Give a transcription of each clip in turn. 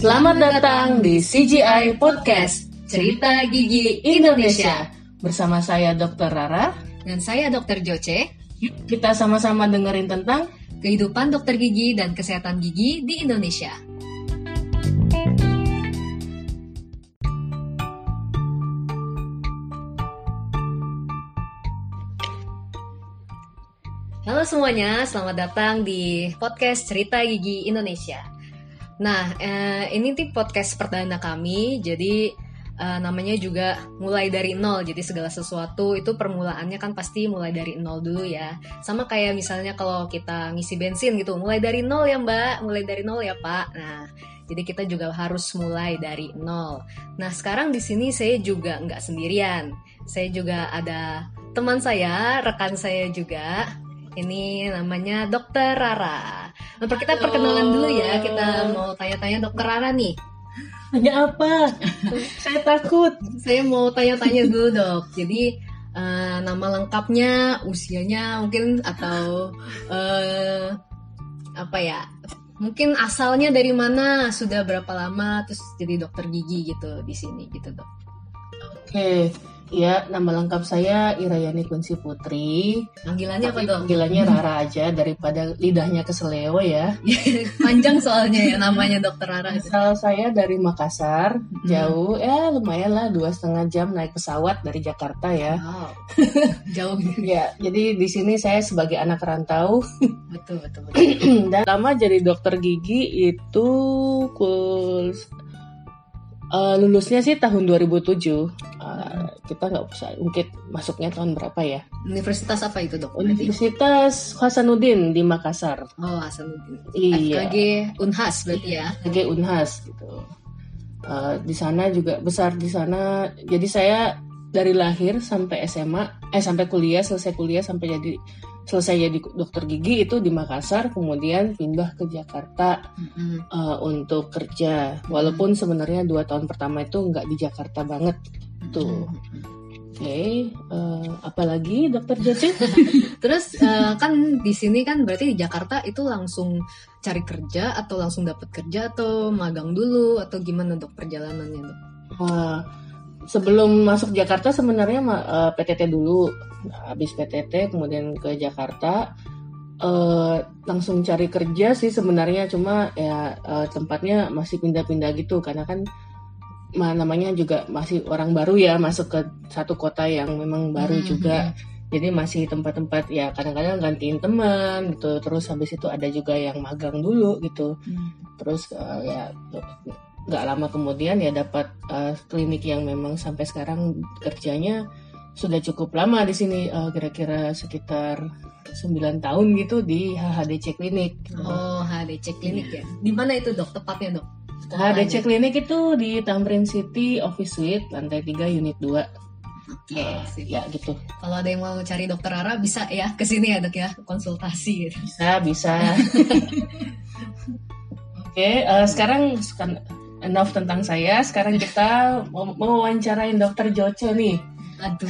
Selamat datang di CGI Podcast, Cerita Gigi Indonesia. Bersama saya Dr. Rara. Dan saya Dr. Joce. Yuk kita sama-sama dengerin tentang kehidupan dokter gigi dan kesehatan gigi di Indonesia. Halo semuanya, selamat datang di podcast Cerita Gigi Indonesia. Nah, eh, ini tim podcast perdana kami, jadi eh, namanya juga mulai dari nol. Jadi segala sesuatu itu permulaannya kan pasti mulai dari nol dulu ya. Sama kayak misalnya kalau kita ngisi bensin gitu, mulai dari nol ya Mbak, mulai dari nol ya Pak. Nah, jadi kita juga harus mulai dari nol. Nah, sekarang di sini saya juga nggak sendirian. Saya juga ada teman saya, rekan saya juga. Ini namanya Dokter Rara. Nah, kita perkenalan dulu ya. Kita mau tanya-tanya Dokter Rara nih. Tanya apa? Saya takut. Saya mau tanya-tanya dulu dok. Jadi eh, nama lengkapnya, usianya mungkin atau eh, apa ya? Mungkin asalnya dari mana? Sudah berapa lama? Terus jadi dokter gigi gitu di sini gitu dok. Oke, ya nama lengkap saya Irayani Kunsi Putri. Panggilannya apa dok? panggilannya Rara aja daripada lidahnya keseleo ya. Panjang soalnya ya namanya dokter Rara. Asal saya dari Makassar, jauh ya lumayan lah dua setengah jam naik pesawat dari Jakarta ya. Wow. Jauh Ya, jadi di sini saya sebagai anak rantau betul betul betul. dan lama jadi dokter gigi itu kul eh, lulusnya sih tahun 2007. Kita nggak usah mungkin masuknya tahun berapa ya? Universitas apa itu dok? Universitas Hasanuddin di Makassar. Oh Hasanuddin. Iya. FKG Unhas berarti ya. sebagai Unhas gitu. Eh, di sana juga besar di sana. Jadi saya dari lahir sampai SMA, eh sampai kuliah selesai kuliah sampai jadi selesai jadi dokter gigi itu di Makassar, kemudian pindah ke Jakarta Mm-mm. eh, untuk kerja. Walaupun sebenarnya dua tahun pertama itu nggak di Jakarta banget. Tuh. Oke, eh, apalagi dokter Joci? Terus eh, kan di sini kan berarti di Jakarta itu langsung cari kerja atau langsung dapat kerja atau magang dulu atau gimana dok perjalanannya dok? Wah, sebelum masuk Jakarta sebenarnya ma- eh, PTT dulu, habis PTT kemudian ke Jakarta eh, langsung cari kerja sih sebenarnya. Cuma ya eh, tempatnya masih pindah-pindah gitu. Karena kan ma- namanya juga masih orang baru ya masuk ke satu kota yang memang baru Hmm, juga. Jadi masih tempat-tempat ya kadang-kadang gantiin teman gitu. Terus habis itu ada juga yang magang dulu gitu. Terus uh, ya nggak lama kemudian ya dapat uh, klinik yang memang sampai sekarang kerjanya sudah cukup lama di sini uh, kira-kira sekitar 9 tahun gitu di HHDC klinik. Oh HDC klinik ya. Di mana itu dok tepatnya dok? HHDC klinik itu di Tamrin City Office Suite lantai 3 unit 2. Oke. sip. Ya gitu. Kalau ada yang mau cari dokter Rara bisa ya ke sini ya dok ya konsultasi gitu. Bisa, bisa. Oke, eh, sekarang enough tentang saya. Sekarang kita mau wawancarain dokter Joce nih. Aduh.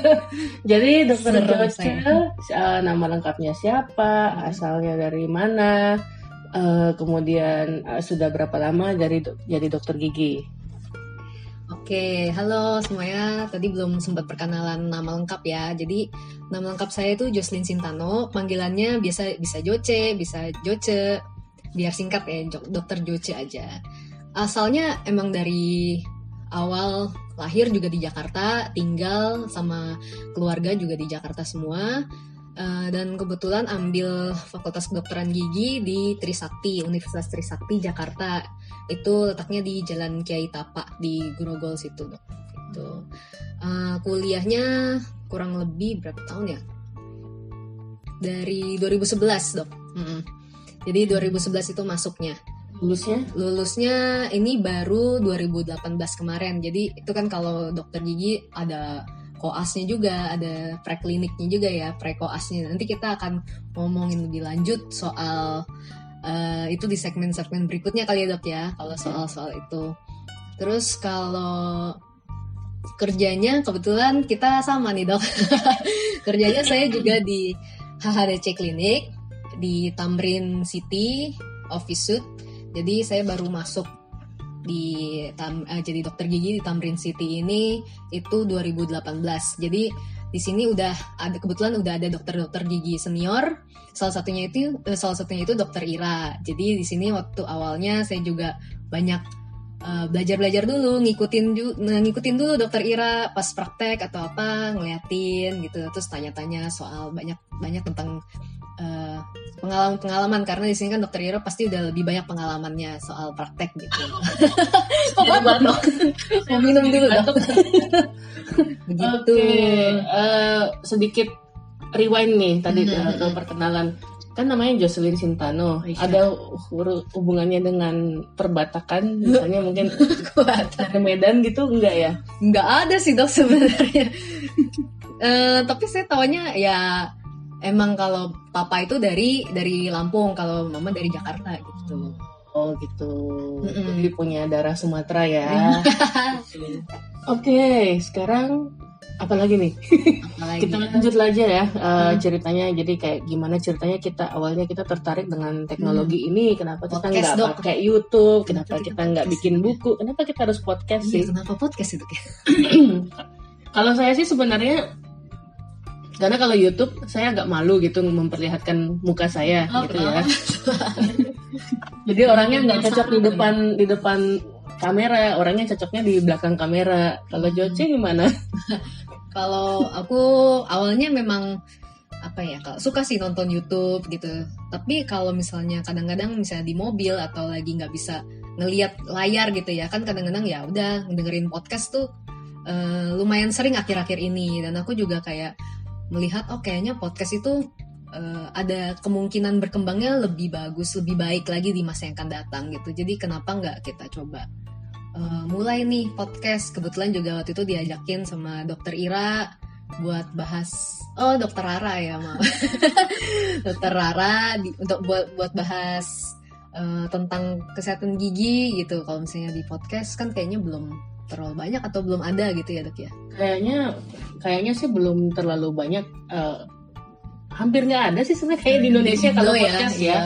Jadi dokter Joce eh, nama lengkapnya siapa, asalnya dari mana, eh, kemudian eh, sudah berapa lama dari do- jadi dokter gigi. Oke, halo semuanya. Tadi belum sempat perkenalan nama lengkap ya. Jadi nama lengkap saya itu Jocelyn Sintano. Panggilannya biasa bisa Joce, bisa Joce. Biar singkat ya, Dokter Joce aja. Asalnya emang dari awal lahir juga di Jakarta, tinggal sama keluarga juga di Jakarta semua. Eh, dan kebetulan ambil Fakultas Kedokteran Gigi di Trisakti, Universitas Trisakti Jakarta itu letaknya di Jalan Kiai Tapak di Grogol situ dok. Itu Eh, kuliahnya kurang lebih berapa tahun ya? Dari 2011 dok. Mm-mm. Jadi 2011 itu masuknya. Lulusnya? Lulusnya ini baru 2018 kemarin. Jadi itu kan kalau dokter gigi ada koasnya juga, ada prekliniknya juga ya, prekoasnya. Nanti kita akan ngomongin lebih lanjut soal eh, itu di segmen-segmen berikutnya kali ya dok ya, kalau soal-soal itu. Terus kalau kerjanya kebetulan kita sama nih dok. kerjanya saya juga di HHDC Clinic di Tamrin City Office Suite. Jadi saya baru masuk di tam, uh, jadi dokter gigi di Tamrin City ini itu 2018. Jadi di sini udah ada kebetulan udah ada dokter-dokter gigi senior. Salah satunya itu uh, salah satunya itu dokter Ira. Jadi di sini waktu awalnya saya juga banyak belajar-belajar dulu, ngikutin ngikutin dulu dokter Ira pas praktek atau apa, ngeliatin gitu, terus tanya-tanya soal banyak banyak tentang pengalaman-pengalaman karena di sini kan dokter Iro pasti udah lebih banyak pengalamannya soal praktek gitu. Kok batuk? Mau minum dulu dok. Begitu. Okay. Uh, sedikit rewind nih tadi mm -hmm. perkenalan. Kan namanya Jocelyn Sintano. Iya. Ada hubungannya dengan perbatakan, misalnya mungkin dari Medan gitu enggak ya? Enggak ada sih dok sebenarnya. uh, tapi saya taunya ya emang kalau papa itu dari dari Lampung kalau mama dari Jakarta gitu. Oh gitu. Mm-hmm. jadi punya darah Sumatera ya. Oke okay, sekarang apa lagi nih? Apalagi kita lanjut aja ya uh, hmm. ceritanya. Jadi kayak gimana ceritanya kita awalnya kita tertarik dengan teknologi hmm. ini. Kenapa kita nggak pakai YouTube? Kenapa kita nggak bikin buku? Kenapa kita harus podcast iya, sih? kenapa podcast itu kalau saya sih sebenarnya karena kalau YouTube saya agak malu gitu memperlihatkan muka saya oh, gitu ya. Jadi orangnya nggak cocok di depan di depan kamera, orangnya cocoknya di belakang kamera. Kalau Joce gimana? kalau aku awalnya memang apa ya kalau suka sih nonton YouTube gitu tapi kalau misalnya kadang-kadang misalnya di mobil atau lagi nggak bisa ngelihat layar gitu ya kan kadang-kadang ya udah dengerin podcast tuh uh, lumayan sering akhir-akhir ini dan aku juga kayak melihat oh kayaknya podcast itu uh, ada kemungkinan berkembangnya lebih bagus, lebih baik lagi di masa yang akan datang gitu. Jadi kenapa nggak kita coba uh, mulai nih podcast? Kebetulan juga waktu itu diajakin sama dokter Ira buat bahas oh dokter Rara ya mau dokter Rara di, untuk buat buat bahas uh, tentang kesehatan gigi gitu. Kalau misalnya di podcast kan kayaknya belum terlalu banyak atau belum ada gitu ya dok ya? Kayaknya kayaknya sih belum terlalu banyak. Uh, hampir nggak ada sih sebenarnya kayak di Indonesia hmm, kalau ya, podcast ya. ya.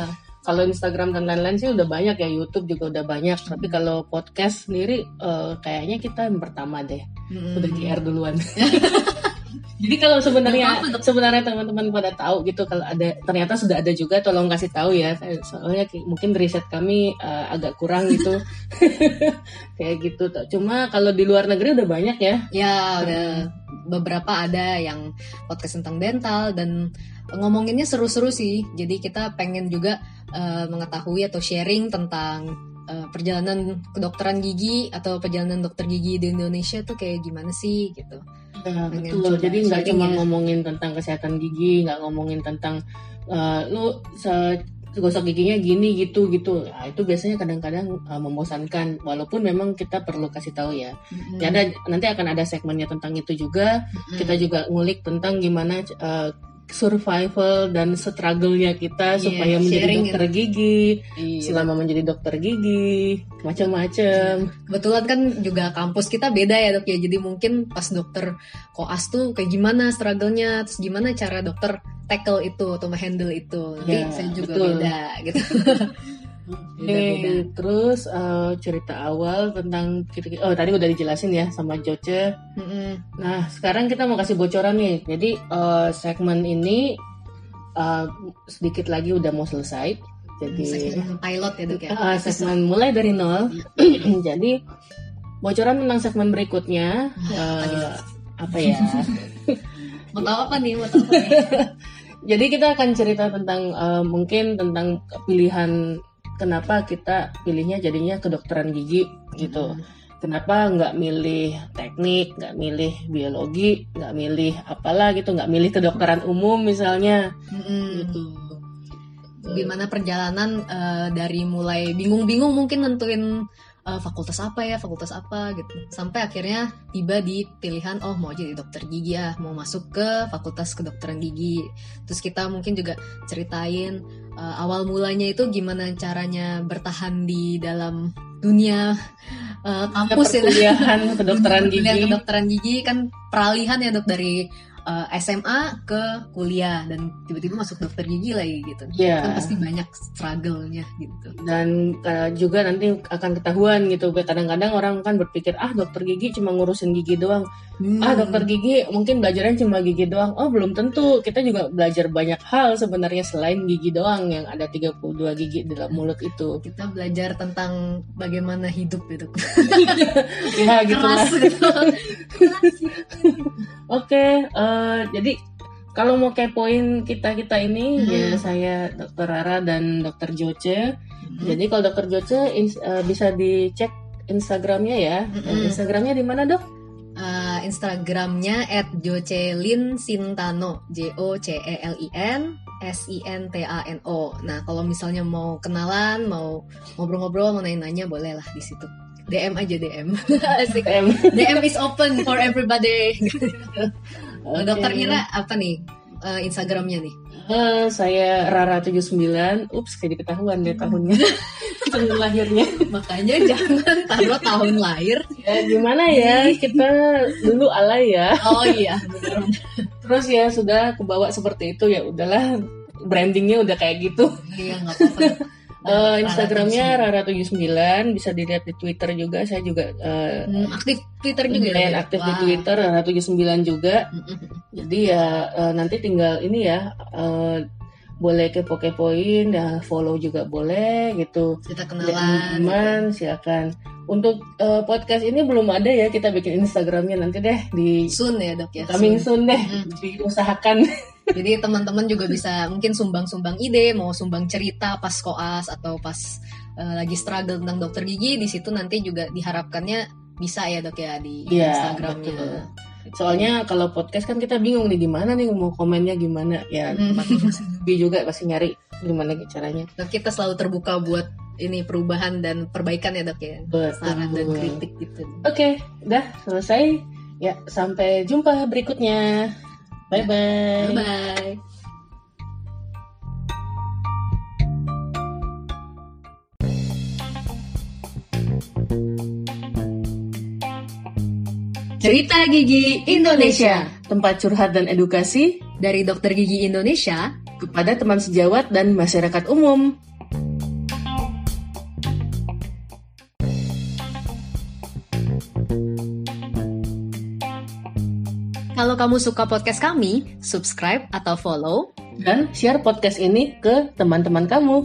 Kalau Instagram dan lain-lain sih udah banyak ya, YouTube juga udah banyak. Tapi kalau podcast sendiri uh, kayaknya kita yang pertama deh. Hmm. Udah GR duluan. Jadi kalau sebenarnya sebenarnya teman-teman pada tahu gitu kalau ada ternyata sudah ada juga tolong kasih tahu ya. Soalnya mungkin riset kami uh, agak kurang gitu. Kayak gitu. Cuma kalau di luar negeri udah banyak ya. Ya, udah beberapa ada yang podcast tentang dental dan ngomonginnya seru-seru sih. Jadi kita pengen juga uh, mengetahui atau sharing tentang uh, perjalanan kedokteran gigi atau perjalanan dokter gigi di Indonesia tuh kayak gimana sih gitu. Ya, betul. Jadi nggak cuma ngomongin tentang kesehatan gigi, nggak ngomongin tentang uh, lu gosok giginya gini gitu gitu. Nah, itu biasanya kadang-kadang uh, membosankan. Walaupun memang kita perlu kasih tahu ya. Mm-hmm. Ada nanti akan ada segmennya tentang itu juga. Mm-hmm. Kita juga ngulik tentang gimana uh, survival dan struggle-nya kita yeah, supaya menjadi dokter gitu. gigi, yeah. selama menjadi dokter gigi, macam-macam. Kebetulan kan juga kampus kita beda ya dok ya, jadi mungkin pas dokter koas tuh kayak gimana struggle-nya, terus gimana cara dokter tackle itu atau handle itu, nanti yeah, saya juga betul. beda gitu. Oke, okay, terus uh, cerita awal tentang oh tadi udah dijelasin ya sama Joce. Mm-hmm. Nah sekarang kita mau kasih bocoran nih. Jadi uh, segmen ini uh, sedikit lagi udah mau selesai. Jadi segmen pilot ya dok ya. Uh, segmen mulai dari nol. Jadi bocoran tentang segmen berikutnya uh, apa ya? mau tahu apa nih? Mau tahu apa nih? Jadi kita akan cerita tentang uh, mungkin tentang pilihan kenapa kita pilihnya jadinya kedokteran gigi gitu. Hmm. Kenapa nggak milih teknik, nggak milih biologi, nggak milih apalah gitu, nggak milih kedokteran umum misalnya, hmm. gitu. Gimana perjalanan uh, dari mulai bingung-bingung mungkin nentuin uh, fakultas apa ya, fakultas apa gitu. Sampai akhirnya tiba di pilihan oh mau jadi dokter gigi ya, mau masuk ke fakultas kedokteran gigi. Terus kita mungkin juga ceritain uh, awal mulanya itu gimana caranya bertahan di dalam dunia uh, kampus ya kedokteran gigi. kedokteran gigi kan peralihan ya dok dari uh, SMA ke kuliah dan tiba-tiba masuk dokter gigi lagi gitu. Iya. Kan pasti banyak struggle-nya gitu. dan uh, juga nanti akan ketahuan gitu kadang-kadang orang kan berpikir ah dokter gigi cuma ngurusin gigi doang Hmm. ah dokter gigi mungkin belajarnya cuma gigi doang oh belum tentu kita juga belajar banyak hal sebenarnya selain gigi doang yang ada 32 gigi dalam mulut itu kita belajar tentang bagaimana hidup gitu. ya gitulah Keras gitu. oke eh, jadi kalau mau kepoin kita kita ini Hmm. ya saya dokter Rara dan dokter Joce Hmm. jadi kalau dokter Joce eh, bisa dicek Instagramnya ya Mm-mm. Instagramnya di mana dok Uh, Instagramnya at Jocelyn Sintano J O C E L I N S I N T A N O. Nah kalau misalnya mau kenalan, mau ngobrol-ngobrol, mau nanya-nanya boleh lah di situ. DM aja DM. Asik. Em. DM is open for everybody. Oke. Dokter Ira apa nih uh, Instagramnya nih? Eh, saya Rara 79 Ups, kayak ketahuan deh tahunnya. Tahun lahirnya. Makanya jangan taruh tahun lahir. Ya gimana ya? Kita dulu alay ya. Oh iya, benar. Terus ya sudah kebawa seperti itu. Ya udahlah Brandingnya udah kayak gitu. Iya nggak apa-apa. Eh, Instagramnya Rara79 Bisa dilihat di Twitter juga Saya juga eh, Hmm, aktif Twitter juga lumayan ya? aktif di Wah. Twitter Rara79 juga. Jadi ya eh, nanti tinggal ini ya eh, boleh kepo-kepoin, ya follow juga boleh gitu. Kita kenalan. teman silakan. Untuk eh, podcast ini belum ada ya kita bikin Instagramnya nanti deh di Soon ya dok ya. coming soon. soon deh Mm. diusahakan. Jadi teman-teman juga bisa mungkin sumbang-sumbang ide, mau sumbang cerita pas koas atau pas eh, lagi struggle tentang dokter gigi, di situ nanti juga diharapkannya bisa ya dok ya di Iya, Instagramnya. betul. Soalnya kalau podcast kan kita bingung nih gimana nih mau komennya gimana ya. Hmm. Juga pasti nyari gimana caranya. Dok, kita selalu terbuka buat ini perubahan dan perbaikan ya dok ya. Saran dan kritik gitu. Oke, udah selesai. Ya, sampai jumpa berikutnya. Bye bye. Bye bye. Cerita Gigi Indonesia Tempat curhat dan edukasi dari Dokter Gigi Indonesia kepada teman sejawat dan masyarakat umum. Kalau kamu suka podcast kami, subscribe atau follow Dan share podcast ini ke teman-teman kamu.